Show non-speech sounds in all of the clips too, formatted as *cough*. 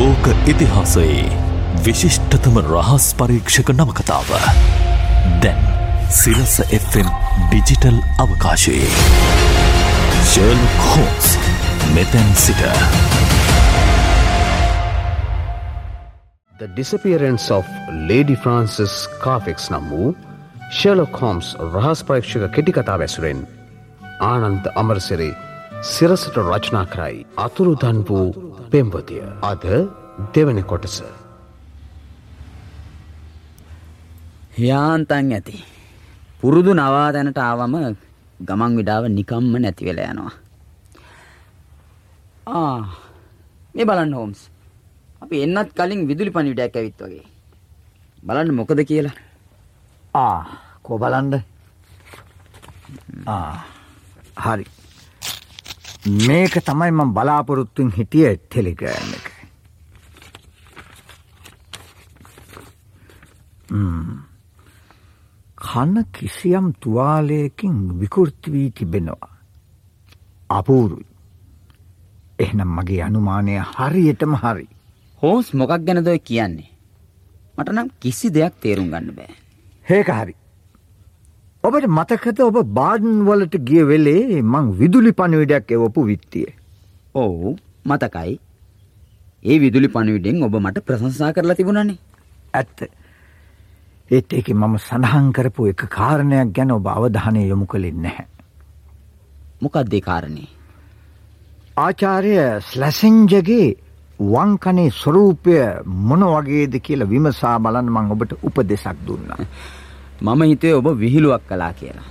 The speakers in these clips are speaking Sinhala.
ලෝක ඉතිහාසයේ විශිෂ්ටතම රහස් පරීක්ෂක නවකතාව. දැන් සිරස Fම් ඩිජිටල් අවකාශයේ. ශර්ල් කෝස් මෙතැන් සිට. The disappearance of Lady Frances Carfax නම් වූ ෂර්ලොක් හෝම්ස් රහස් පරීක්ෂක කෙටිකතා වැසුරෙන් ආනන්ත අමරසිරි සිරසට රචනා කරයි. අතුරුදන් වූ පෙම්වතිය අද දෙවනි කොටස. යාන්තන් ඇති. පුරුදු නවාතැනට ආවම ගමන් විඩාව නිකම්ම නැතිවෙල යනවා. ආ මේ බලන්න හෝම්ස්. අපි එන්නත් කලින් විදුලි පණිවිඩයක් ඇවිත් වගේ. බලන්න මොකද කියලා. ආ කෝ බලන්ද හරි මේක තමයි මම බලාපොරොත්තුවෙන් හිටිය ටෙලිග්‍රෑම් එක. කන කිසියම් තුවාලයකින් විකෘති වී තිබෙනවා. අපූරුයි. එහෙනම් මගේ අනුමානය හරියටම හරි. හෝස් මොකක් ගැනද ඔය කියන්නේ. මට නම් කිසි දෙයක් තේරුම් ගන්න බෑ. ඒක හරි ඔබට මතකත ඔබ බාඩන් වලට ගිය වෙලේ මං විදුලි පණවිඩයක් එවපු විත්තිය ඔවු මතකයි. ඒ විදුලි පණවිඩෙන් ඔබ මට ප්‍රශංසා කරලා තිබුණනේ. ඇත්ත ඒත් ඒක මම සඳහන් කරපු එක කාරණයක් ගැන ඔබ අවධානය යොමු කළෙන් නැහැ මොකක්දේ කාරණේ. ආචාරය ස්ලැසිංජගේ වංකනේ ස්වරූපය මොන වගේද කියලා විමසා බලන්න මං ඔබට උපදෙසක් දුන්නා. *laughs* මම හිතේ ඔබ විහිළුවක් කලා කියලා.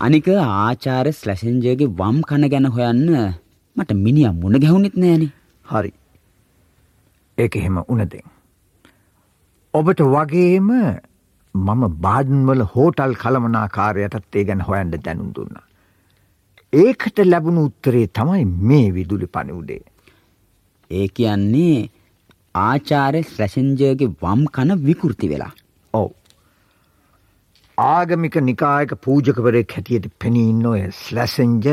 අනික ආචාර ස්ලැසෙන්ජයගේ වම් කන ගැන හොයන්න මට මිනිිය මුණ ගැහුණෙත් නෑනේ. හරි ඒක එහෙම උනදෙන්. ඔබට වගේම මම බාඩන්වල හෝටල් කළමනාකාරයටත් ඒ ගැන හොයන්ට දැනුම් දුන්න. ඒකට ලැබුණු උත්තරේ තමයි මේ විදුලි පනිවුඩේ. ඒ කියන්නේ ආචාරය ස්ලැසෙන්ජයගේ වම් කන විකෘති වෙලා. ඔව්. ආගමික නිකායක පූජකවරෙක් හැටියට පෙනීන්න ඔය ස්ලැසෙන්ජ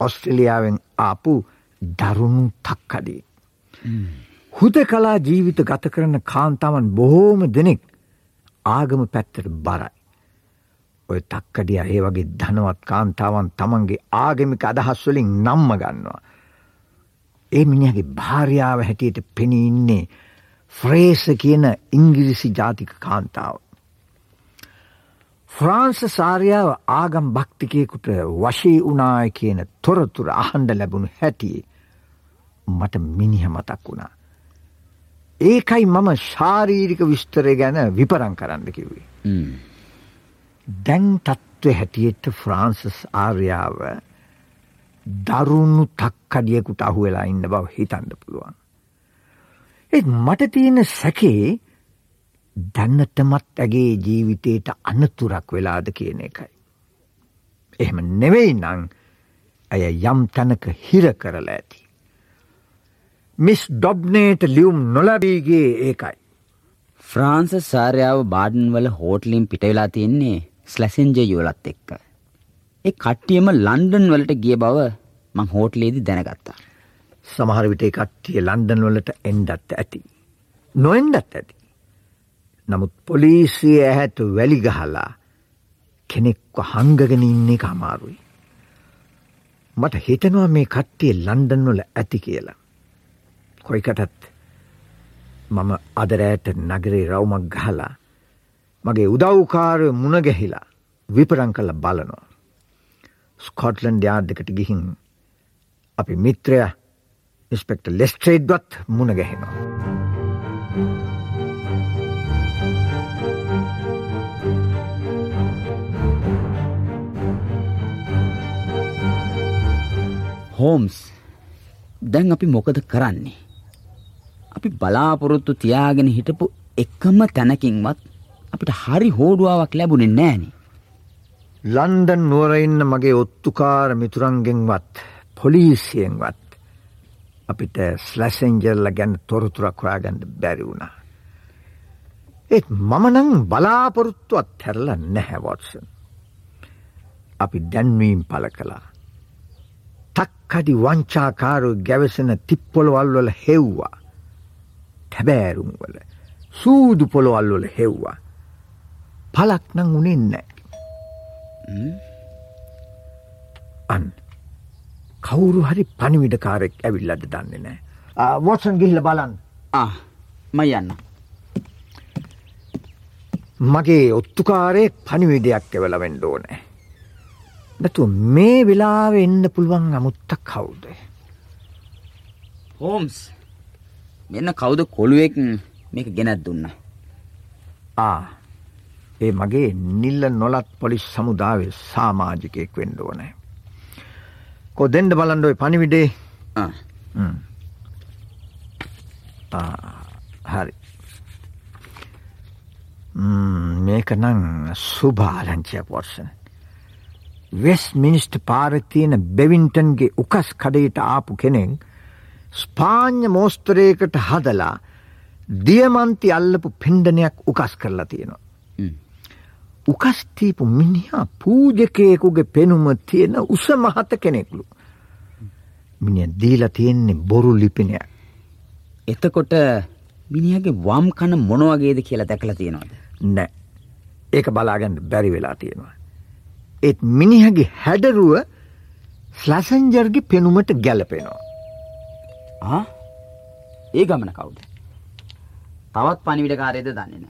ඔස්ට්‍රලියාවෙන් ආපු දරුණු තක්කඩේ. හුද කලා ජීවිත ගත කරන කාන්තාවන් බොහෝම දෙනෙක් ආගම පැත්තට බරයි. ඔය තක්කඩිය ඒ වගේ ධනවත් කාන්තාවන් තමන්ගේ ආගමික අදහස්වලින් නම්ම ගන්නවා. ඒ මිනිහගේ භාර්යාව හැටියට පෙනීන්නේ ෆ්‍රේස කියන ඉංගිරිසි ජාතික කාන්තාව. ෆ්‍රාන්ස සාරයාව ආගම් භක්තිකයකුට වශී වනාය කියන තොරතුර අහන්ඩ ලැබුණු හැටියේ මට මිනිහ මතක් වුණා. ඒකයි මම ශාරීරික විස්තරය ගැන විපරං කරන්න කිව්වේ. දැන් තත්ත්ව හැටියට ෆ්‍රාන්සස් ආර්යාව දරුණු තක්කඩියකුට අහු වෙලා ඉන්න බව හිතන්න පුළුවන්. ඒත් මට තියෙන සැකේ දැන්නටමත් ඇගේ ජීවිතයට අනතුරක් වෙලාද කියන එකයි. එහෙම නෙවෙයි නං ඇය යම් තැනක හිර කරලා ඇති. මිස් ඩොබ්නේට ලියුම් නොලබීගේ ඒකයි. ෆ්‍රාන්ස සාරයාව බාඩන් වල හෝටලින් පිටවෙලා තියෙන්නේ ස්ලැසෙන්ජ යුවලත් එක්ක. ඒ කට්ටියම ලන්ඩන් වලට ගිය බව මං හෝටලේදි දැනගත්තා. සමහර විට ඒ කට්ටිය ලන්ඩන් වලට එන්ඩත් ඇති. නොෙන්ඩත් ඇති. නමුත් පොලිසිය ඇහැට වැලි ගහලා කෙනෙක්ව හංගගෙන ඉන්නේ අමාරුයි. මට හිතනවා මේ කට්ටිය ලන්ඩන් වල ඇති කියලා. කොයිකටත් මම අදරෑට නගරේ රවුමක් ගහලා මගේ උදව්කාරය මුණගැහිලා විපරං කල බලනවා. ස්කොට්ලන්ඩ් යාර්දකට ගිහින් අපි මිත්‍රය ඉස්පෙක්ට ලෙස්ට්‍රේඩ්වත් මුණගැහෙනවා. හෝම්ස් දැන් අපි මොකද කරන්නේ. අපි බලාපොරොත්තු තියාගෙන හිටපු එකම තැනකින්වත් අපිට හරි හෝඩුවාවක් ලැබුණේ නෑනේ. ලන්ඩන් නුවරඉන්න මගේ ඔත්තුකාර මිතුරන්ගෙන්වත් පොලිසියෙන්වත් අපිට ස්ලැසෙන්ජර්ල ගැන තොරතුරක් හොයාගන්න බැරි වුණා. ඒත් මමනං බලාපොරොත්තුවත් හැරල නැහැවොත්සන්. අපි දැන්වීම් පල කලා. තක්කඩි වංචාකාරු ගැවසෙන තිප්පොළවල් වල හෙව්වා. ටැබෑරුම්වල සූදු පොළොවල්වල හෙව්වා. පලක් නං උනෙන්න. අන් කවුරු හරි පනිවිඩකාරෙක් ඇවිල්ලද දන්නේ නෑ. වොටසන් ගිහිල බලන්න. ම යන්න. මගේ ඔත්තුකාරයෙක් පනිවිඩයක් එවල වෙන්ඩ ඕනෑ. නැතු මේ වෙලාව එන්න පුළුවන් අමුත්තක් කවුද. හෝම්ස් මෙන්න කවුද කොළුවෙක් මේක ගෙනත් දුන්න. ආ ඒ මගේ නිල්ල නොලත් පොලිස් සමුදාවේ සාමාජිකයෙක් වෙන්ඩ ඕනෑ. කො දෙන්ඩ බලන්ඩොයි පනිවිඩේ හරි මේක නං සුභාලංචය පොර්සන. වෙස් මිනිස්ට පාරතියන බෙවින්ටන්ගේ උකස් කඩයට ආපු කෙනෙක් ස්පාඥ මෝස්තරයකට හදලා දියමන්ති අල්ලපු පින්ඩනයක් උකස් කරලා තියෙනවා. උකස්තීපු මිනිහා පූජකයකුගේ පෙනුම තියෙන උස මහත කෙනෙක්ලු. මිනිිය දීල තියෙන්නේ බොරු ලිපිනයක්. එතකොට මිනිහගේ වම් කන මොනවගේද කියලා දැකලා තියෙනවාද. නෑ ඒක බලාගන්න බැරි වෙලා තියෙනවා. ඒත් මිනිහගේ හැඩරුව ස්ලසංජර්ගේ පෙනුමට ගැලපෙනවා. ඒ ගමන කවුද. තවත් පනිවිට කාරයද දන්නේන.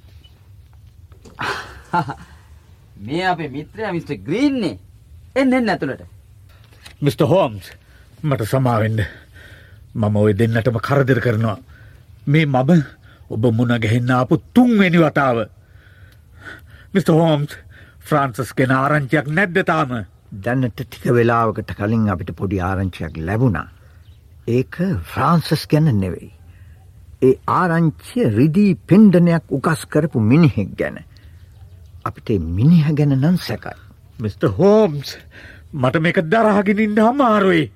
*laughs* මේ අපේ මිත්‍රය මිට. ග්‍රීන්නේ එන්න එන්න ඇතුළට. මිට. හෝම්ස් මට සමාවෙන්න මම ඔය දෙන්නටම කරදර කරනවා. මේ මම ඔබ මුණ ගැහෙන්න අපපු තුන්වෙනි වතාව. මිට. හෝම්ස් ෆ්‍රාන්සස් ගෙන ආරංචියක් නැද්දතාම. දැන්නට ටික වෙලාවකට කලින් අපිට පොඩි ආරංචියක් ලැබුණා. ඒක ෆ්‍රාන්සස් ගැන නෙවෙයි. ඒ ආරංචිය රිදී පෙන්ඩනයක් උකස් කරපු මිනිහෙක් ගැන. අපිට මිනිහ ගැන නන් සැකයි. මිට. හෝම්ස් මට මේක දරහගෙනින්ට අමාරුයි.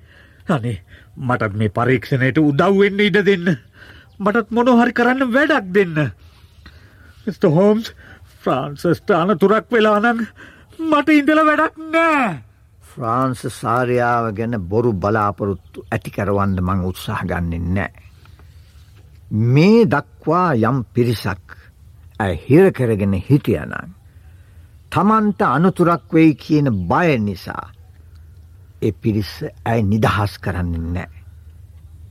අනේ මටත් මේ පරීක්ෂණයට උදව්වෙන්න ඉඩ දෙන්න. මටත් මොනොහරි කරන්න වැඩක් දෙන්න. මිට. හෝම්ස් ෆ්‍රාන්සස්ට අනතුරක් වෙලානං මට ඉඳල වැඩක් නෑ. ෆ්‍රාන්ස සාරයාව ගැන බොරු බලාපොරොත්තු ඇති කරවන්න මං උත්සාහ ගන්නෙන් නෑ. මේ දක්වා යම් පිරිසක් ඇ හිර කරගෙන හිටියනං. තමන්ට අනතුරක් වෙයි කියන බය නිසා එ පිරිස්ස ඇයි නිදහස් කරන්න නෑ.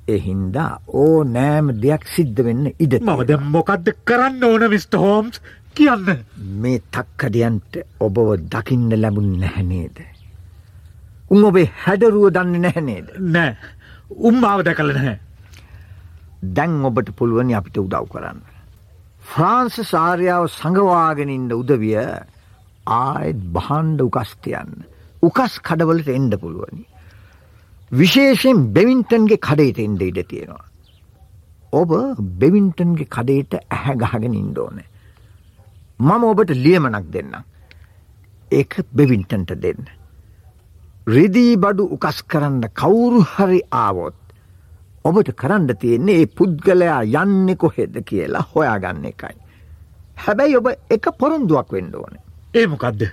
එහින්දා ඕ නෑම දෙයක් සිද්ධ වෙන්න ඉඩ මවද මොකක්ද කරන්න ඕන විස්ට හෝම්ස් කියන්න මේ තක්කඩියන්ට ඔබව දකින්න ලැබුන් නැහැනේද. උන් ඔබේ හැඩරුව දන්න නැහැනේද. නෑ උම්මාව දැකල නැහැ. දැන් ඔබට පුළුවනි අපිට උදව් කරන්න. ෆ්‍රාන්ස සාරයාව සඟවාගෙනින්ට උදවිය ආයත් බහන්්ඩ උකස්තියන්න. උකස් කඩවලට එන්ඩ පුළුවනි. විශේෂයෙන් බෙවින්ටන්ගේ කඩේට එන්ඩ ඉඩ තියෙනවා. ඔබ බෙවින්ටන්ගේ කඩේට ඇහැ ගහගෙන ඉන්ඩෝනෑ. මම ඔබට ලියමනක් දෙන්න. ඒක බෙවින්ටන්ට දෙන්න. රිදී බඩු උකස් කරන්න කවුරු හරි ආවොත්. ඔබට කරන්න තියෙන්නේ ඒ පුද්ගලයා යන්න කොහෙද කියලා හොයාගන්න එකයි. හැබැයි ඔබ එක පොරොන්දුවක් වෙන්න ඕන. ඒමකක්ද.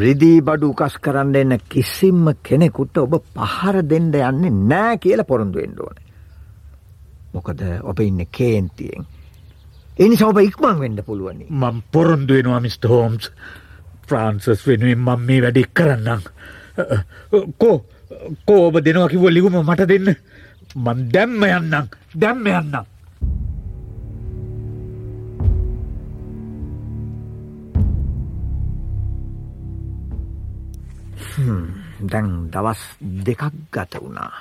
රිදී බඩු උකස් කරන්න එන්න කිසිම්ම කෙනෙකුට ඔබ පහර දෙන්ඩ යන්නේ නෑ කියල පොරොන්දු එන්න ඕන. මොකද ඔබ ඉන්න කේන්තියෙන්. එනි සවබ ඉක්මං වෙන්න පුළුවනි. මං පොරොන්දුවෙනවා මිට. හෝම්ස් ෆ්‍රාන්සස් වෙනුවෙන් මං මේ වැඩි කරන්නම්. කෝ කෝ ඔබ දෙනවා කිවෝ ලිගුම මට දෙන්න මන් දැම්ම යන්නම් දැම්ම යන්නම්. දැන් දවස් දෙකක් ගත වුණා.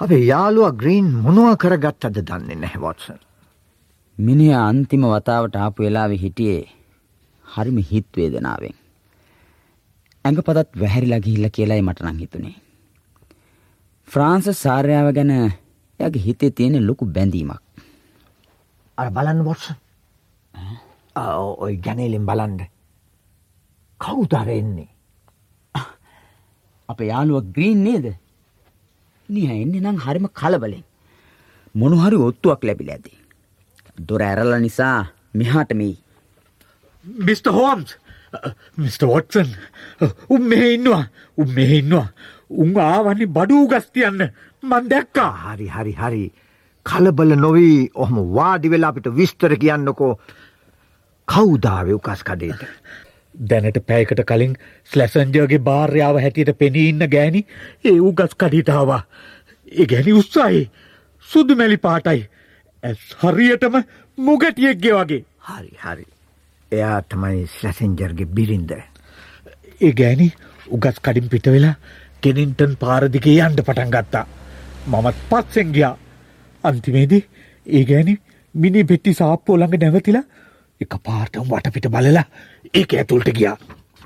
අපේ යාළුව ග්‍රීන් මොනුව කරගත් අද දන්නේ නැහැ වොටසන්. මිනිහ අන්තිම වතාවට ආපු වෙලාවෙ හිටියේ හරිම හිත් වේදනාවෙන්. ඇඟ පතත් වැහැරිලා ගිහිල්ලා කියලායි මට නම් හිතුනේ. ෆ්‍රාන්ස සාර්යාව ගැන එයාගේ හිතේ තියෙන ලොකු බැඳීමක්. අර බලන්න වොටසන්. ඔය ජනේලෙන් බලන්න. කවුද එන්නේ? අපේ යාළුව ග්‍රීන් නේද? නිහ එන්නේ නම් හරිම කලබලෙන්. මොනු හරි ඔත්තුවක් ලැබිලා ඇති. දොර ඇරලා නිසා මෙහාට මෙයි. මිට. හෝම්ස් මිට. වොටසන් උම් මෙහ ඉන්නවා උම් මෙහ ඉන්නවා උන් ආවන්නේ බඩූ ගස්තියන්න මන් දැක්කා හරි හරි හරි කලබල නොවී ඔහම වාඩි වෙලා අපිට විස්තර කියන්නකෝ කවුදාව උකස් කඩේට. දැනට පැයකට කලින් ස්ලැසන්ජර්ගේ භාර්යාව හැටියට පෙනී ඉන්න ගෑනි ඒ උගස් කඩිටාවා. ඒ ගැනි උත්සාහි සුදු මැලි පාටයි. ඇස් හරියටම මුගටියෙක්ගේ වගේ. හරි හරි. එයා තමයි ස්ලැසෙන්ජර්ගේ බිරින්ද. ඒ ගෑනි උගස් කඩින් පිට වෙලා කෙනින්ටන් පාරදිගේ යන්ඩ පටන් ගත්තා. මමත් පත්සෙන් ගියා. අන්තිමේදී ඒ ගෑනි මිනි පෙට්ටි සාප්පෝ ළඟ නැවතිලා එක පාටම් වටපිට බලලා ඒක ඇතුළට ගියා.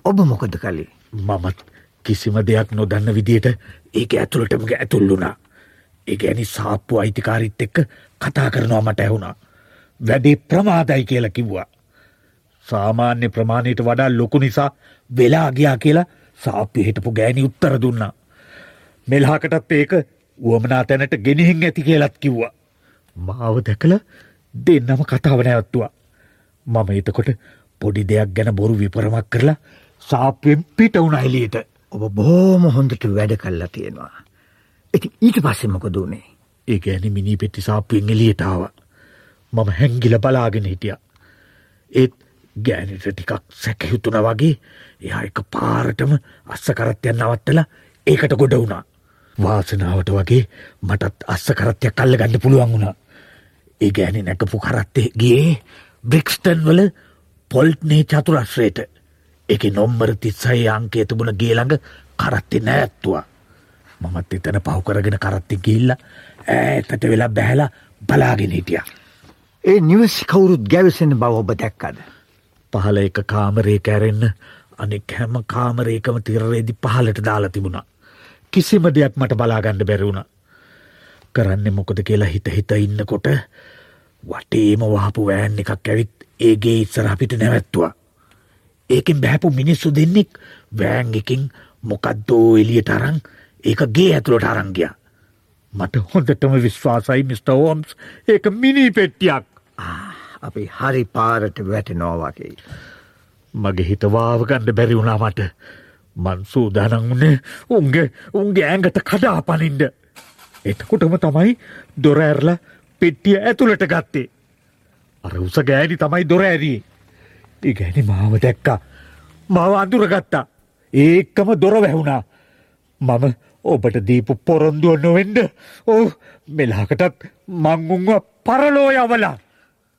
ඔබ මොකද කළේ. මමත් කිසිම දෙයක් නොදන්න විදියට ඒක ඇතුළටම ඇතුල්ලුනා. ඒ ගැනි සාප්පු අයිතිකාරිත් එක්ක කතා කරනවා මට ඇහුණා. වැඩේ ප්‍රමාදයි කියලා කිව්වා. සාමාන්‍ය ප්‍රමාණයට වඩා ලොකු නිසා වෙලා ගියා කියලා සාප්පි හිටපු ගෑනි උත්තර දුන්නා. මෙල්හාකටත් ඒක වුවමනා තැනට ගෙනහින් ඇති කියලත් කිව්වා. මාව දැකල දෙන්නම කතාව නැවත්තුවා. මම එතකොට පොඩි දෙයක් ගැන බොරු විපරමක් කරලා සාප්පෙන් පිට වුණ එලියට. ඔබ බෝම හොඳට වැඩ කල්ලා තියෙනවා. ඉති ඊට පස්සෙමක දුනේ. ඒ ඇනි මිනි පෙට්ටි සාප්පුවෙන් එලියටාව. මම හැංගිල බලාගෙන හිටිය. ඒත් ගෑනට ටිකක් සැකහිතුන වගේ එයා එක පාරටම අස්ස කරත්යන් නවත්තල ඒකට ගොඩ වුණා. වාසනාවට වගේ මටත් අස්ස කරත්ය කල්ල ගන්න පුළුවන් වුණා. ඒ ගෑනි නැකපු කරත්තේ ගේ බ්‍රික්ස්ටන් වල පොල්ට්නේ චතුරශ්‍රයට එක නොම්මර තිස්සයි අංකේ තිබුණ ගේළඟ කරත්ති නෑත්තුවා. මමත් එතන පහුකරගෙන කරත්ති ගිල්ල ඇතට වෙලා බැහලා බලාගෙන හිටිය. ඒ නිවසි කවුරුත් ගැවසෙන බව ඔබ දැක්කද. පහල එක කාමරේ කැරෙන්න අනෙක් හැම කාමරේකම තිරරේදි පහලට දාලා තිබුණා. කිසිම දෙයක් මට බලාගණ්ඩ බැරවුණ. කරන්න මොකද කියලා හිත හිත ඉන්නකොට වටේම වහපු වෑන් එකක් ඇවිත් ඒගේ ඉස්සරහපිට නැවැත්තුවා. ඒකෙන් බැහැපු මිනිස්සු දෙන්නෙක් වෑන් එකින් මොකක්දෝ එලියට අරං ඒක ගේ ඇතුළට අරංගිය. මට හොඳටම විශ්වාසයි මිට. ෝම්ස් ඒක මිනි පෙට්ටියක් අපි හරි පාරට වැටනෝවාකයි. මගේ හිතවාවගණ්ඩ බැරි වුණා මට මන්සූ දනංුණේ උන්ගේ උන්ගේ ඇඟට කඩා පනින්ඩ. එතකොටම තමයි දොරඇරල පෙට්ටිය ඇතුළට ගත්තේ. අර උස ගෑනි තමයි දොර ඇරී. ඒ ගැනි මාව දැක්කා. මව අඳුරගත්තා. ඒකම දොර වැැහුණා. මම ඔබට දීපු පොරොන්දුව නොවෙන්ඩ ඕ මෙලාකටත් මංගුන්ව පරලෝ යවලා.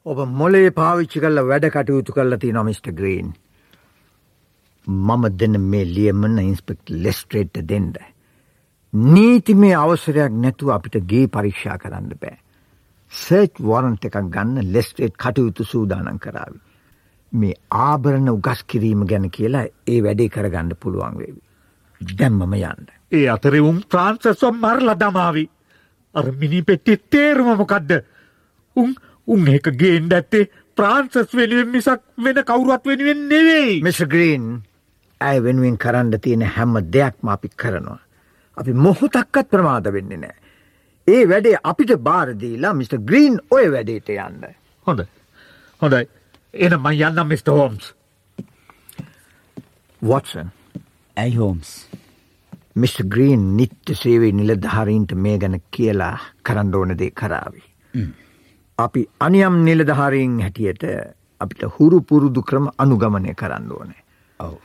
ඔබ මොලේ පාවිච්චි කල්ල වැඩ කටයුතු කල්ලති නොමිස්ට ග්‍රීන්. මම දෙන්න මේ ලියමන්න ඉන්ස්පෙක්ට ලෙස්ට්‍රේට්ට දෙන්ඩ. නීති මේ අවසරයක් නැතුව අපිට ගේ පරීක්ෂා කරන්න බෑ. සර්ච් වොරන්ට එකක් ගන්න ලෙස්ට්‍රේට් කටයුතු සූදානන් කරාවි. මේ ආභරණ උගස් කිරීම ගැන කියලා ඒ වැඩේ කරගන්න පුළුවන් වේවි. දැම්මම යන්න. ඒ අතරේ උම් ප්‍රාන්සස්වම් මරල දමාවි. අර මිනි පෙට්ටි තේරුමමොකක්ද. උන් උන් ඒක ගේන්ඩ ඇත්තේ ප්‍රාන්සස් වෙනුවෙන් මිසක් වෙන කවුරුවත් වෙනුවෙන් නෙවෙයි. මිස ග්‍රීන් ඇය වෙනුවෙන් කරන්න තියෙන හැම්ම දෙයක්ම අපි කරනවා. අපි මොහොතක්කත් ප්‍රමාද වෙන්නේ නෑ. ඒ වැඩේ අපිට බාරදීලා මිට. ග්‍රීන් ඔය වැඩේට යන්න. හොඳ හොඳයි එන මයි යන්නම් මිට. හෝම්ස්. වොටසන් ඇයි හෝම්ස් මිට. ග්‍රීන් නිත්‍ය සේවේ නිලධාරීන්ට මේ ගැන කියලා කරන්න ඕන දේ කරාවි. අපි අනියම් නිලධාරීන් හැටියට අපිට හුරු පුරුදු ක්‍රම අනුගමනය කරන්න ඕනේ. ඔව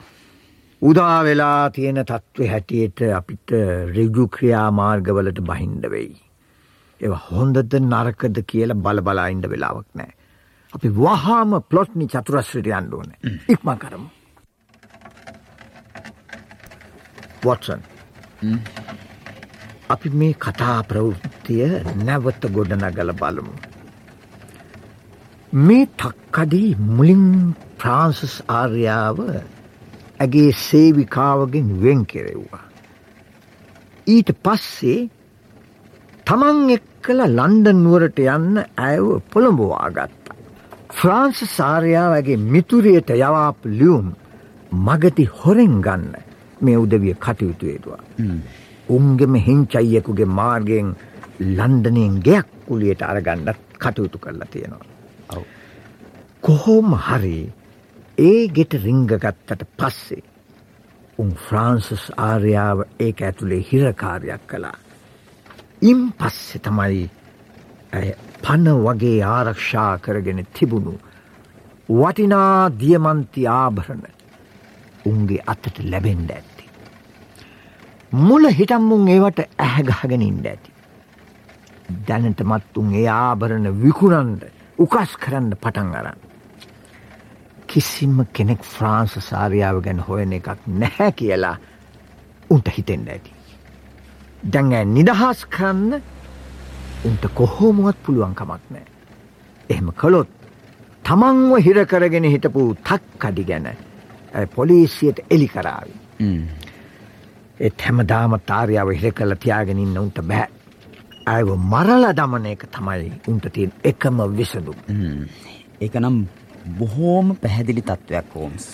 උදා වෙලා තියෙන තත්ත්ව හැටියට අපිට රෙජු ක්‍රියා මාර්ගවලට බහින්ඩ වෙයි. එ හොඳද නරකද කියල බලබලායින්ඩ වෙලාවක් නෑ. අපි වහාම පලොට්නි චතුරස්්‍රයට අන්ඩ ඕන ඉක්ම කරමු. වොටසන් අපි මේ කතා ප්‍රවෘත්තිය නැවත ගොඩනගල බලමු. මේ තක්කඩී මුලින් ප්‍රාන්සස් ආර්යාව ඇගේ සේවිකාවගෙන් වෙන් කෙරෙව්වා. ඊට පස්සේ තමන් එක්කල ලන්ඩන් නුවරට යන්න ඇයව පොළඹවා ගත්තා. ෆ්‍රාන්ස සාරයාවගේ මිතුරියට යවාප ලියුම් මගති හොරෙන් ගන්න මේ උදවිය කටයුතුේදවා. උන්ගෙම හිංචයියකුගේ මාර්ගයෙන් ලන්ඩනයෙන් ගයක් කුලියට අරගණ්ඩත් කටයුතු කරලා තියෙනවා. කොහෝම හරි ඒ ගෙට රිංගගත්තට පස්සේ උන් ෆ්‍රාන්සස් ආර්යාව ඒක ඇතුළේ හිරකාරයක් කළා. ඉම් පස්සෙ තමයි පණ වගේ ආරක්ෂා කරගෙන තිබුණු වටිනා දියමන්ති ආභරණ උන්ගේ අතට ලැබෙන්ඩ ඇත්ති. මුල හිටම්මුන් ඒවට ඇහැගහගෙන ඉන්ඩ ඇති. දැනට මත්තුන් ඒ ආභරණ විකුණන්ද උකස් කරන්න පටන් අරන්න. කිසිම කෙනෙක් ෆ්‍රාන්ස සාරියාව ගැන හොයන එකක් නැහැ කියලා උන්ට හිතෙන්ඩ ඇති. දැඟ නිදහස් කරන්න උන්ට කොහෝමුවත් පුළුවන්කමක් නෑ. එහෙම කළොත් තමන්ව හිරකරගෙන හිටපු තක් කඩි ගැන පොලිසියට එලි කරාවි. එත් හැමදාම තාරියාව හිර කල තියාගෙනන්න උන්ට බෑ. ඇව මරල දමන එක තමයි උන්ට තියෙන් එකම විසඳු. ඒක නම් බොහෝම පැහැදිලි තත්ත්වයක් හෝම්ස්.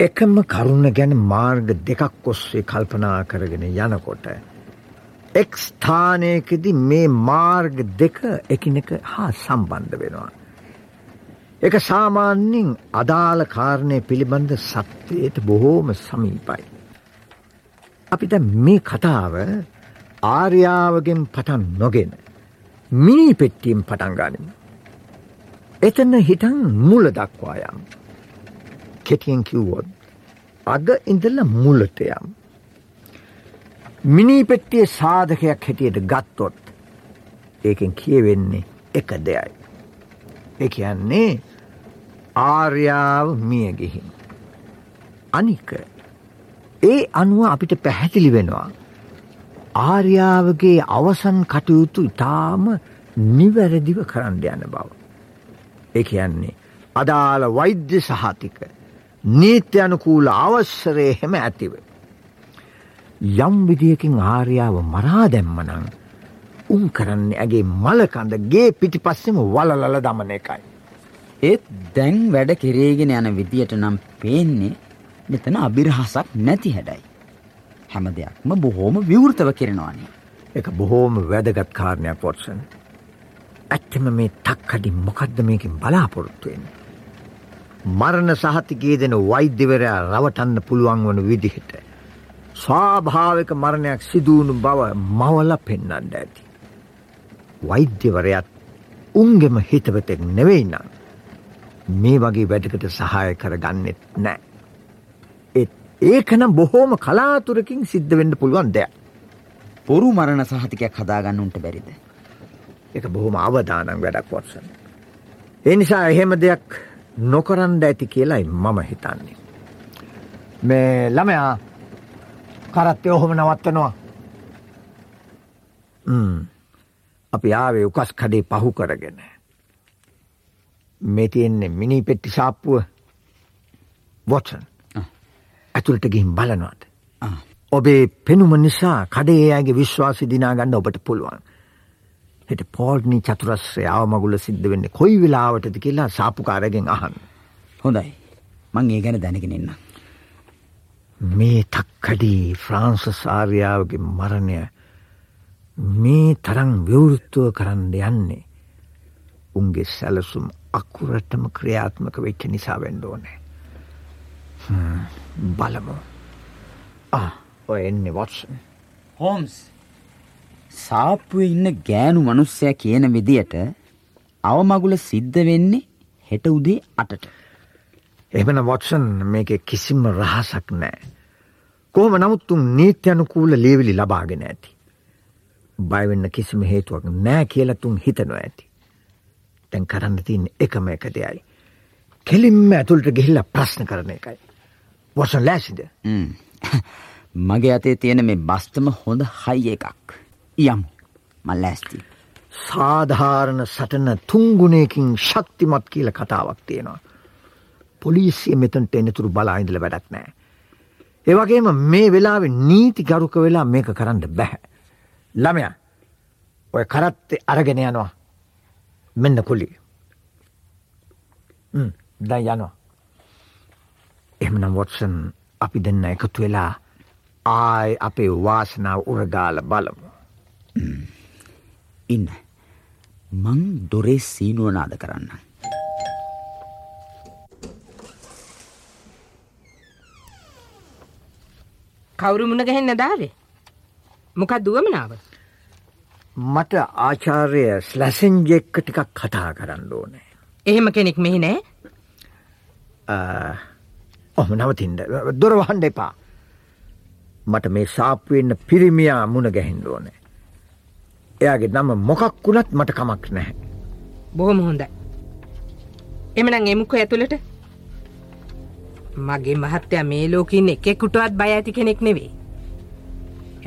එකම කරුණ ගැන මාර්ග දෙකක් ඔස්සේ කල්පනා කරගෙන යනකොට. එක් ස්ථානයකෙදි මේ මාර්ග දෙක එකිනෙක හා සම්බන්ධ වෙනවා. එක සාමාන්‍යෙන් අදාළ කාරණය පිළිබඳ සත්‍යයට බොහෝම සමීපයි. අපිට මේ කතාව ආර්යාවගෙන් පටන් නොගෙන මිනි පෙට්ටියෙන් පටන් ගනිමු. එතන හිටන් මුල දක්වායම්. කෙටියෙන් කිව්වොත් අග ඉඳල මුලටයම්. මිනි පෙට්ටිය සාධකයක් හැටියට ගත්තොත් ඒකෙන් කියවෙන්නේ එක දෙයයි. එක කියන්නේ ආර්යාව මියගෙහින්. අනික ඒ අනුව අපිට පැහැදිලි වෙනවා. ආර්යාවගේ අවසන් කටයුතු ඉතාම නිවැරදිව කරන්න යන බව. ඒ කියන්නේ අදාළ වෛද්‍ය සහතික නීත්‍ය අනුකූල අවස්සරය හෙම ඇතිව. යම් විදියකින් ආර්යාව මරා දැම්මනං උන් කරන්න ඇගේ මලකඳ ගේ පිටි පස්සෙම වලලල දමන එකයි. ඒත් දැන් වැඩ කෙරේගෙන යන විදියට නම් පේන්නේ මෙතන අභිරහසක් නැති හැඩයි. හැම දෙයක්ම බොහෝම විවෘතව කෙරෙනවානේ. එක බොහෝම වැදගත් කාරණයක් පොට්සන්. ඇත්තම මේ තක්කඩි මොකක්ද මේකින් බලාපොරොත්තුවෙන්. මරණ සහතිකේ දෙන වෛද්‍යවරයා රවටන්න පුළුවන් වන විදිහට. ස්වාභාවක මරණයක් සිදුවුණු බව මවල පෙන්නන්න ඇති. වෛද්‍යවරයත් උන්ගෙම හිතවතෙක් නෙවෙයිනම්. මේ වගේ වැඩකට සහය කරගන්නෙත් නෑ. ඒත් ඒකනම් බොහෝම කලාතුරකින් සිද්ධ වෙන්න පුළුවන් දෙයක්. පොරු මරණ සහතිකයක් හදාගන්න උන්ට බැරිද. එක බොහොම අවධානම් වැඩක් වොත්සන්. ඒ නිසා එහෙම දෙයක් නොකරන්ඩ ඇති කියලායි මම හිතන්නේ. මේ ළමයා කරත්තය ඔහොම නවත්තනවා. අපි ආවේ උකස් කඩේ පහු කරගෙන. මේ තියෙන්නේ මිනි පෙට්ටි සාප්පුව වොටසන් ඇතුළට ගිහින් බලනවාද. ඔබේ පෙනුම නිසා කඩේ අයගේ විශ්වාසි දිනාගන්න ඔබට පුළුවන්. හෙට පෝල්නි චතුරස්්‍රය අවමගුල සිද්ධ වෙන්න කොයි වෙලාවටද කියලා සාපුකාරගෙන් අහන්. හොඳයි මං ඒ ගැන දැනගෙනන්න. මේ තක්කඩී ෆ්‍රාන්ස සාර්යාවගේ මරණය මේ තරං විවෘත්තුව කරන්න යන්නේ. උන්ගේ සැලසුම් අකුරටම ක්‍රියාත්මක වෙච්ච නිසා වෙන්න ඕනේ. බලමු. ඔය එන්නේ වොට්සන්. හෝම්ස් සාප්පුව ඉන්න ගෑනු මනුස්සය කියන විදියට අවමගුල සිද්ධ වෙන්නේ හෙට උදේ අටට. එමන වොට්සන් මේක කිසිම රහසක් නෑ. කොහොම නමුත්තුන් නීත්‍යනුකූල ලේවිලි ලබාගෙන ඇති. බයවෙන්න කිසිම හේතුවක් නෑ කියලතුන් හිතනො ඇති. තැන් කරන්න තින් එකම එක දෙයයි. කෙලින්ම ඇතුළට ගෙහිල්ල ප්‍රශ්න කරන එකයි. වොසන් ලෑසිද. *laughs* මගේ අතේ තියෙන මේ බස්තම හොඳ හයි එකක්. යම් මල් ලෑස්ති. සාධාරණ සටන තුංගුණයකින් ශක්තිමත් කියල කතාවක් තියෙනවා. පොලිසිය මෙතන්ට එනතුරු බලායිඳල වැඩක් නෑ. ඒවගේම මේ වෙලාවෙ නීති ගරුක වෙලා මේක කරන්න බැහැ. ළමය ඔය කරත්තේ අරගෙන යනවා. මෙන්න කුලි. දැ යනවා. එමනම් වොටසන් අපි දෙන්න එකතු වෙලා ආය අපේ වාසනාව උරගාල බලමු. ඉන්න. මං දොරේ සීනුව නාද කරන්න. කවුරු මුණ ගැහෙන්න දාවේ. මොකක් දුවමනාව. මට ආචාර්ය ස්ලැසෙන්ජෙක්ක ටිකක් කතා කරන්න ඕනේ. එහෙම කෙනෙක් මෙහි නෑ ඔහම නවතින්ට දොරවහන්ඩ එපා. මට මේ සාප්වෙන්න පිරිමියා මුණ ගැහින්ඩ ඕනේ. එයාගේ නම මොකක් වුණත් මට කමක් නැහැ. බොහොම හොඳයි. එමනං එමුක ඇතුළට මගේ මහත්තයා මේ ලෝකින් එකෙකුටවත් බය ඇති කෙනෙක් නෙවෙයි.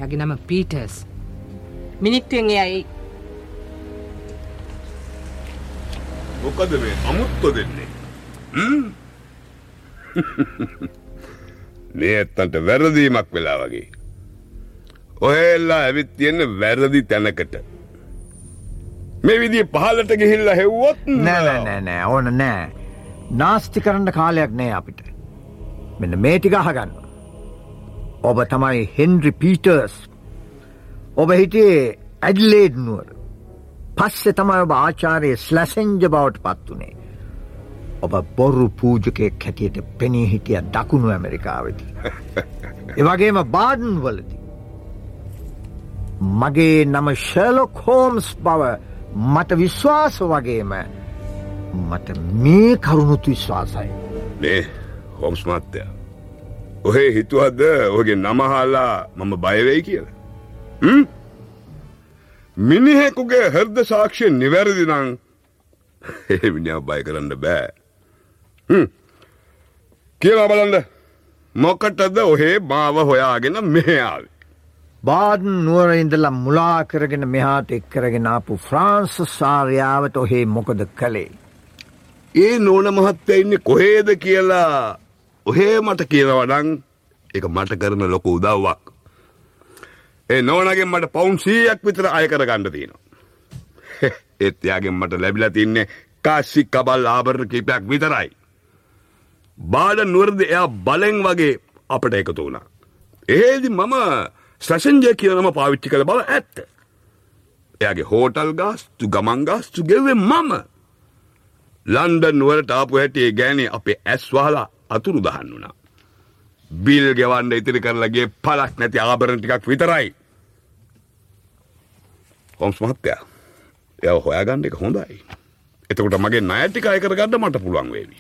යගේ නම පීටර්ස්. මිනිත්තුවෙන් එයයි මොකද මේ අමුත්ත දෙන්නේ මේ ඇත්තන්ට වැරදීමක් වෙලා වගේ. ඔහෙල්ලා ඇවිත් තියෙන්න වැරදි තැනකට. මේ විදි පහලට ගිහිල්ල හෙව්වොත් නෑ නෑ ඕන නෑ නාස්ති කරන්න කාලයක් නෑ අපිට. මෙන්න මේටික අහගන්න. ඔබ තමයි හෙන්රි පීටර්ස් ඔබ හිටියේ ඇඩ්ලේඩ් නුවර. පස්සෙ තමයි ඔබ ආචාරය ස්ලැසෙන්ජ බවට පත් වනේ. ඔබ බොරු පූජකයෙක් හැටියට පෙනී හිටිය දකුණු ඇමරිකාවති. එවගේම *laughs* බාඩන් වලති. මගේ නම ශලොක් හෝම්ස් බව මට විශ්වාස වගේම මට මේ කරුණුතු විශ්වාසයි. නේ හොම්ස් මත්තය. ඔහේ හිතුවද්ද ඔහගේ නමහල්ලා මම බයවෙයි කියලා. මිනිහෙකුගේ හර්ද සාක්ෂය නිවැරදි නං එමිනිියාව *laughs* බය කරන්න බෑ. කියලා බලන්ද මොකටද ඔහේ මාව හොයාගෙන මෙහයාාව. බාඩන් නුවර ඉඳලා මුලා කරගෙන මෙහාට එක් කරගෙන ආපු ෆ්‍රාන්ස් සාර්යාවට ඔහේ මොකද කළේ. ඒ නෝන මහත්තය ඉන්න කොහේද කියලා ඔහේ මට කියනවඩං එක මට කරන ලොක උදව්වක්. ඒ නෝනගෙන් මට පවුන්සීයක් විතර අය කර ගණඩ තියෙනවා. *laughs* ඒත්යාගෙන් මට ලැබිල තින්නේ කාශි කබල් ආභරණ කීපයක් විතරයි. බාඩ නුවරද එයා බලෙන් වගේ අපට එකතු වුණා. ඒදි මම සැෂන්ජය කියනම පාවිච්චි කළ බව ඇත්ත. එයාගේ හෝටල් ගාස්තු ගමන් ගාස්තු ගෙවේ මම. ලන්ඩන් නුවරට ආපු හැටියේ ගෑනේ අපේ ඇස්වාලා අතුරු දහන්න වුණා. බිල් ගෙවන්න ඉතිරි කරලගේ පලක් නැති ආභරණ ටිකක් විතරයි. හොම්ස් මහත්තයා එය හොයාගන්න එක හොඳයි. එතකොට මගේ නෑටික අය කරගන්න මට පුළුවන් වේවි.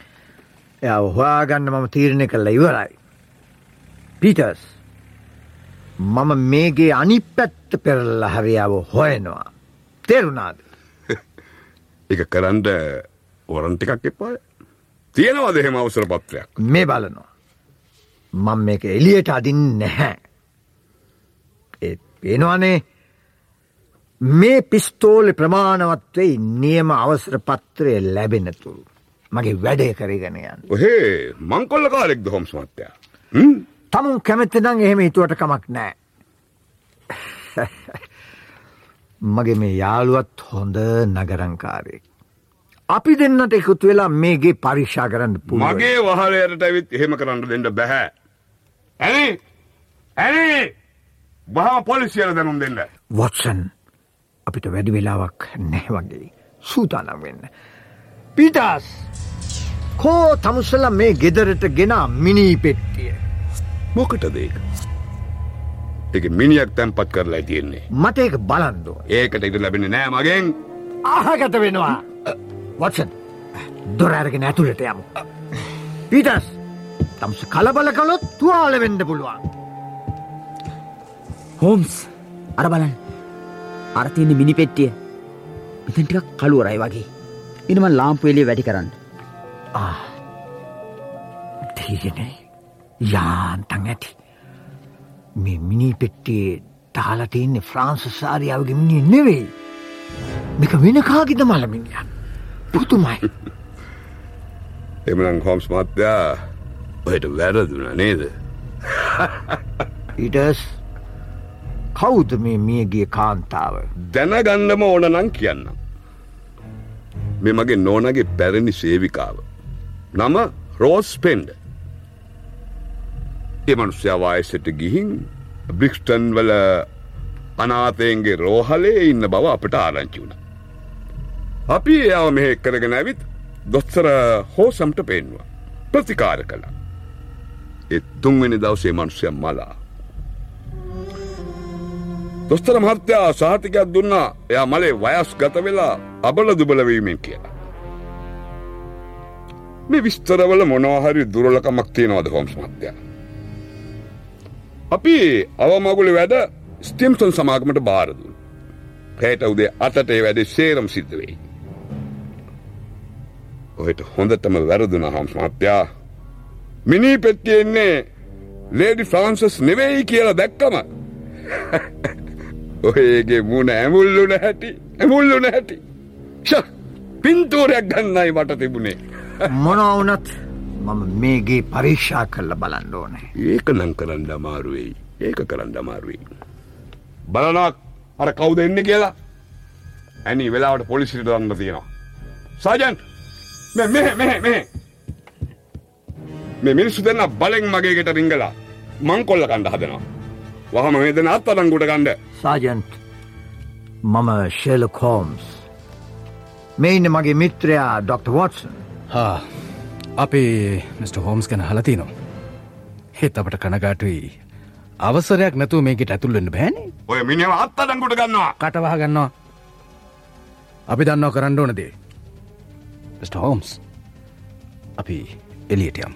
එය හොයාගන්න මම තීරණය කල්ල ඉවරයි. පීටර්ස් මම මේගේ අනි පැත්ත පෙරල්ල හරියාව හොයනවා. තේරුණාද. *laughs* එක කරන්ඩ ඔරන්ටිකක් එපාය. තියෙනවද එහෙම අවසර පත්‍රයක්. මේ බලනවා. මං මේක එලියට අදින් නැහැ. ඒත් පේනවානේ මේ පිස්තෝලි ප්‍රමාණවත්වෙයි නියම අවසර පත්‍රය ලැබෙනතුරු. මගේ වැඩේ කරගෙන යන්න. ඔහේ මංකොල්ල කාලෙක්ද හොම්ස් මත්තයා. තමුන් කැමැත්තනං එහෙම හිතුවට කමක් නෑ. මගේ මේ යාළුවත් හොඳ නගරංකාරයෙක්. අපි දෙන්නට එකතු වෙලා මේගේ පරික්ෂා කරන්න පුළුවන්. මගේ වහලයට ඇවිත් එහෙම කරන්න දෙන්න බැහැ. ඇනි ඇනි බහම පොලිසියල දැනුම් දෙන්න. වොටසන් අපිට වැඩි වෙලාවක් නැහැ වගේ සූතානම් වෙන්න. පිටස් කෝ තමුසල මේ ගෙදරට ගෙන මිනී පෙට්ටිය. මොකට දේක. එක මිනිියක් තැන්පත් කරලා තියෙන්නේ. මට ඒක බලන්දෝ. ඒකට ඉට ලැබෙන නෑ මගෙන් ආහගත වෙනවා. වොටසන් දොරඇරගෙන ඇතුළට යමු. පිටස් තම්ස කලබල කළොත් තුවාල වෙන්න පුළුවන්. හෝම්ස් අර බලන් අරතියන්නේ මිනි පෙට්ටිය. මෙතන් ටිකක් කළුවරයි වගේ. එනම ලාම්පුවෙලේ වැඩි කරන්න. දීගනේ යාන්තන් ඇති. මේ මිනි පෙට්ටියේ තාලටඉන්න ෆ්‍රාන්ස සාරියාවගේ මිනි නෙවෙයි. මේක වෙන කාගිද මලමිනියන් පුතුමයි *laughs* එමනං හොම්ස් මත්‍යයා ඔයට වැරදුන නේද? ඉටස් කෞුද මේ මියගේ කාන්තාව දැනගන්නම ඕනනං කියන්න. මෙ මගේ නෝනගේ පැරණි සේවිකාව. නම රෝස් පෙන්ඩ. එමනුස්්‍යවායසට ගිහින් බ්‍රික්ස්ටන් වල අනාතයන්ගේ රෝහලේ ඉන්න බව අපට ආරංචි වුණ. අපි එයාව මෙහෙ කරගෙන ඇවිත් දොස්තර හෝසම්ට පෙන්වා ප්‍රතිකාර කළා. එත් තුන්වෙනි දවසේ මනුස්්‍යයම් මලා. දොස්තර මහත්තයා සාතිකයක් දුන්නා එයා මලේ වයස් ගත වෙලා අබල දුබලවීමෙන් කියලා. මේ විස්තරවල මොනවහරි දුරලකමක් තියෙනවද හොම්ස් මහත්තයා. අපි අවමගුලි වැඩ ස්ටිම්සන් සමාගමට බාරදුන්. පෑට උදේ අතට ඒ වැඩේ සේරම් සිද්ධ වෙයි. ඔහෙට හොඳටම වැරදුන හම්ස් මහත්තයා. මිනී පෙත්තියෙන්නේ ලේඩි ෆ්‍රාන්සස් නෙවෙයි කියලා දැක්කම *laughs* ඔයගේ මුණ ඇමුල්ලුන හැටි ඇමුල්ලුන හැටි ෂ! පින්තූරයක් ගන්නයි මට තිබුණේ. මොනවුනත් මම මේගේ පරීක්ෂා කල්ල බලන්න ඕනේ. ඒක නම් කරන්න අමාරුවෙයි ඒක කරන්න අමාරුවෙයි බලනක් අර කවුද එන්න කියලා? ඇනි වෙලාවට පොලිසිට දන්න තියෙනවා. සාජන්්! මෙ මිනිස්සු දෙන්න බලෙන් මගේකට රිංගලා මං කොල්ල කණ්ඩ හදනවා. වහම මේ දෙන අත් අඩංගුට ගණ්ඩ සාජන්ට් මම ශෙල කෝම්ස් මේ ඉන්න මගේ මිත්‍රයා ඩොක්ට වොටසන් හා අපි මිට. හෝම්ස් ගැන හලතිනවා. හෙත් අපට කනගාටුයි. අවසරයක් නැතුව මේකට ඇතුල්ලන්න බෑනේ. ඔය මිනිව අත් අඩංගුට ගන්නවා. කටවාහ ගන්නවා. අපි දන්නව කරන්න ඕනදේ. හෝම්ස් අපි එලියට යම්.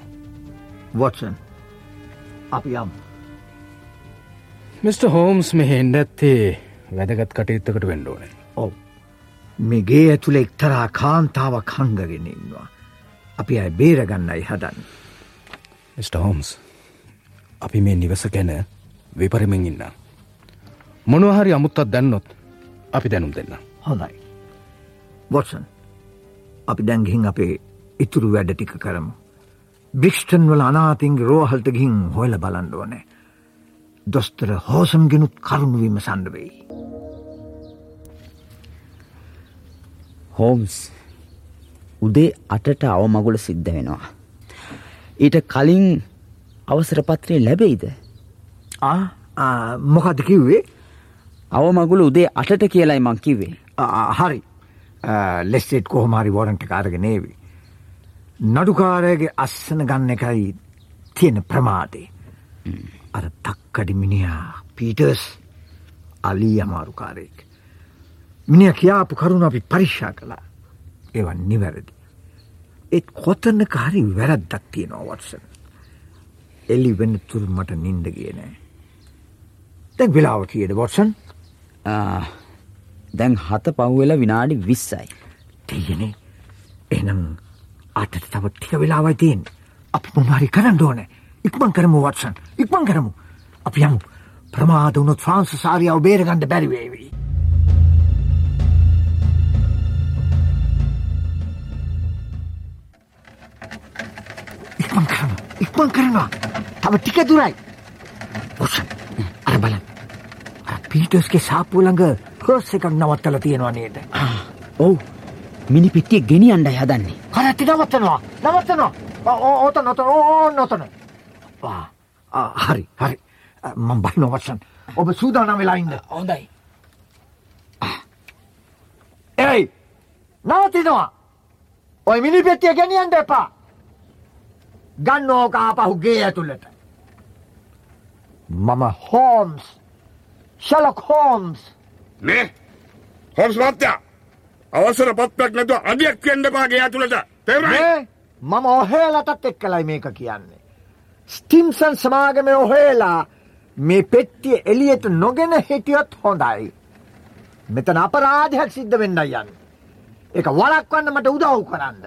වොටසන් අපි යම් මිට. හෝම්ස් මෙහ එන්ඩ ඇත්තේ වැදගත් කටයුත්තකට වෙන්ඩ ඕනේ ඔව මේගේ ඇතුළ එක්තරා කාන්තාව කංගගෙන ඉන්නවා. අපි අය බේරගන්නයි හදන්න. මිට. හෝම්ස් අපි මේ නිවස ගැන විපරිමෙන් ඉන්න මොනවහරි අමුත්තත් දැන්නොත් අපි දැනුම් දෙන්න හොඳයි. වොටසන් අපි දැන්ගිහින් අපේ ඉතුරු වැඩ ටික කරමු. බ්‍රික්ෂ්ටන් වල අනාතිංග රෝහල්ට ගිහින් හොයල බලන්ඩුවනේ. දොස්තර හෝසම්ගෙනුත් කරුණුවීම සණ්ඩවෙයි. හෝම්ස් උදේ අටට අවමගුල සිද්ධ වෙනවා. ඊට කලින් අවසරපත්‍රය ලැබෙයිද. මොකද කිව්වේ අවමගුල උදේ අටට කියලයි මං කිවේ. ආ, හරි ලෙස්සෙට් කොහොමරි වෝරන්ට කාරගෙනේවි. නඩුකාරයගේ අස්සන ගන්න එකයි තියෙන ප්‍රමාදේ. අර තක්කඩි මිනිහා පීටර්ස් අලී අමාරුකාරයෙක්. මිනිිය කියාපු කරුණ අපි පරික්ෂා කළා ඒවන් නිවැරදි. ඒත් කොතන්න කාරි වැරද්දක් තියෙනවා වත්සන. එලි වෙන්න තුරු මට නින්ද කියනෑ. දැක් වෙලාව කියද වොටසන් දැන් හත පහුවෙලා විනාඩි විස්සයි. තියනේ එනම් අට තව ටික වෙලාවයි තියෙන් අපි මොනාරි කරන්න ඕන ඉක්මන් කරමු වත්සන්. ඉක්මන් කරමු. අපි යමු. ප්‍රමාද වුණොත් ෆ්‍රාන්ස සාරියාව බේරගන්න බැරිවේවී. ඉක්මන් කරනවා. ඉක්මන් කරනවා. තව ටික දුරයි. ඔසන් අර බලන් පීටස්ගේ සාපූලඟ හෝස් එකක් නවත්තල තියෙනවා නේද? ඔව්. මිනි පිටිය ගෙනි අන්ඩයි හදන්නේ. කරඇති නවත්තනවා. නවත්තනවා. ඕත නොත ඕ නොතන හරි හරි. මං බයි නොවත්සන් ඔබ සූදානම් වෙලා ඉන්න. හොඳයි. එයි නවතිනවා. ඔය මිනි පෙට්ටිය ගෙනියන්ට එපා. ගන්න ඕක ආපහුගේ ඇතුළට. මම හෝම්ස්. Sherlock Holmes. මේ හොම්ස් මත්තයා අවසර පත්පයක් නැතුව අඩියක් කියන්න පාගේ ඇතුළට. තෙරයි මම ඔහේලටත් එක් කලයි මේක කියන්නේ. ස්ටිම්සන් සමාගම ඔහේලා මේ පෙට්ටිය එලියට නොගෙන හිටියොත් හොඳයි. මෙතන අපරාධයක් සිද්ධ වෙන්න යන්න. එක වලක්වන්න මට උදව් කරන්න.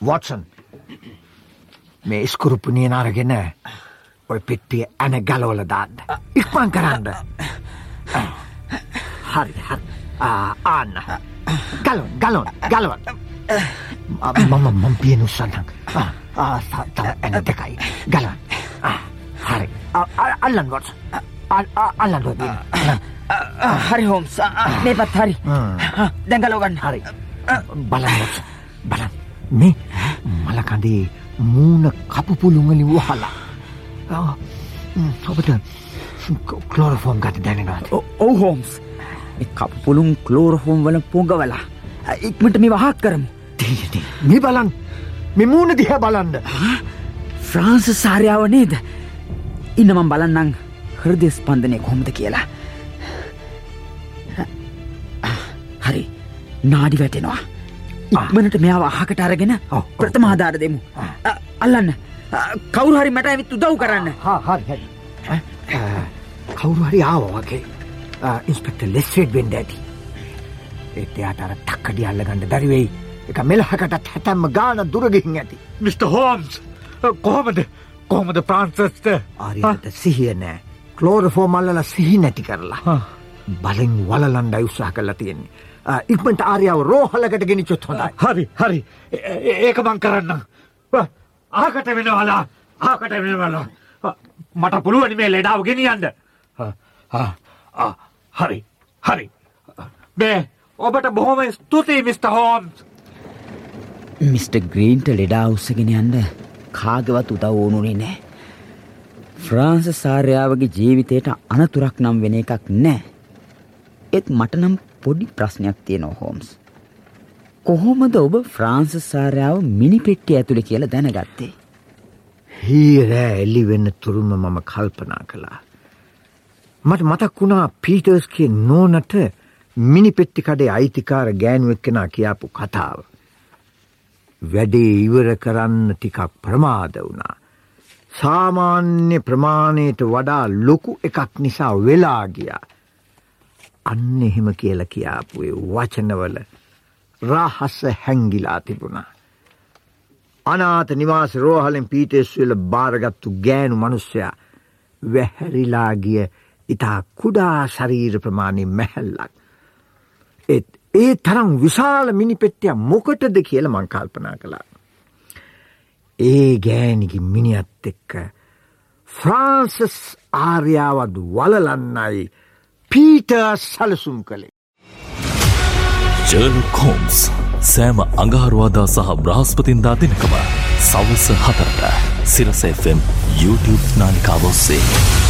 වොටසන් මේ ස්කුරුප්පුනිය නාරගෙන ඔය පෙට්ටිය ඇන ගලවල දාන්න. ඉක්මන් කරන්න. හරි හරි ආන්න ගලොන් ගලොන් ගලවන් මම මම පියනු සන්නක් ඇන දෙකයි. ගලවන් හරි. අල්ලන් ගොත් අල්ලන් ගොත් හරි හෝම්ස්. මේ පත් හරි. දැඟලෝගන්න හරි. බලන් බලන් මේ මලකඳේ මූුණ කපුපුළුංගලි වහලා. ඔබට කලෝරෆෝම් ගත දැනගත් ඔව් හෝම්ස්. කපුපුළුම් කලෝරහෝම් වල පොගවලා ඉක්මට මේ වහක් කරමු. මේ බලන් මෙමූුණ දිහ බලන්න. ෆ්‍රාන්ස සාරයාව නේද? ඉන්නමම් බලන්නම් හෘදය ස්පන්දනය කොමද කියලා. හරි නාඩි වැටෙනවා. ඉක්මනට මෙයාව අහකට අරගෙන ප්‍රථමාධාර දෙමු. අල්ලන්න. කවුරු හරි මට ඇවිත් උදව් කරන්න. කවුරු හරි ආව වගේ. ඉස්පෙක්ට ලෙස්සෙඩ් වෙන්ඩ ඇති. ඒත් එයාට අර තක්කඩි අල්ලගන්න දරිවෙයි එක මෙලහකටත් හැතැම්ම ගාන දුරගිහින් ඇති. මිට. හෝම්ස් කොහොමද? කොහොමද ප්‍රාන්සස්ට ආරයට සිහිය නෑ. කලෝරෆෝ මල්ලල සිහි නැති කරලා. බලෙන් වලලන්ඩ උත්සාහ කරලා තියෙන්නේ. ඉක්මට ආරියාව රෝහලකට ගෙනනිචොත් හොඳයි. හරි හරි. ඒ- ඒක මං කරන්න ආකට වෙනවාලා ආකට වෙනවාලා. මට පුළුවනි මේ ලෙඩාව ගෙනියන්ද හරි හරි. මේ ඔබට බොහොම ස්තුතියි මිට. හෝම්ස් මිට. ග්‍රීන්ට ලෙඩා උත්සගෙන යන්න කාගවත් උදව් ඕනුනේ නෑ. ෆ්‍රාන්ස සාර්යාවගේ ජීවිතයට අනතුරක් නම් වෙන එකක් නෑ. එත් මට නම් පොඩි ප්‍රශ්නයක් තියෙනවා හෝම්ස්. කොහොමද ඔබ ෆ්‍රාන්ස සාර්යාව මිනිපෙට්ටිය ඇතුළි කියල දැනගත්තේ. හීරෑ එල්ලි වෙන්න තුරුම මම කල්පනා කළා. මට මතක් වුණා පීටර්ස්ගේ නෝනට මිනිපෙට්ටි කඩේ අයිතිකාර ගෑනුවක් කෙනා කියාපු කතාව. වැඩේ ඉවර කරන්න ටිකක් ප්‍රමාද වුණා. සාමාන්‍ය ප්‍රමාණයට වඩා ලොකු එකක් නිසා වෙලා ගියා. අන්න එහෙම කියල කියාපුේ වචනවල රාහස්ස හැංගිලා තිබුණා. අනාත නිවාස රෝහලෙන් පීටෙස්වෙල භාරගත්තු ගෑනු මනුස්සයා වැහැරිලා ගිය ඉතා කුඩා ශරීර ප්‍රමාණය මැහැල්ලක්. ඒත් ඒ තරම් විශාල මිනිපෙට්ටිය මොකටද කියල මංකල්පනා කළා. ඒ ගෑනිකි මිනිත් එක්ක ෆ්‍රාන්සස් ආර්යාවද වලලන්නයි පීට සලසුම් කළේ. ජර්ලොක් හෝම්ස් සෑම අඟහරුවාදා සහ බ්‍රහස්පතින්දා දෙනකම සවස හතරට සිරස FM YouTube නාලිකාවොස්සේ.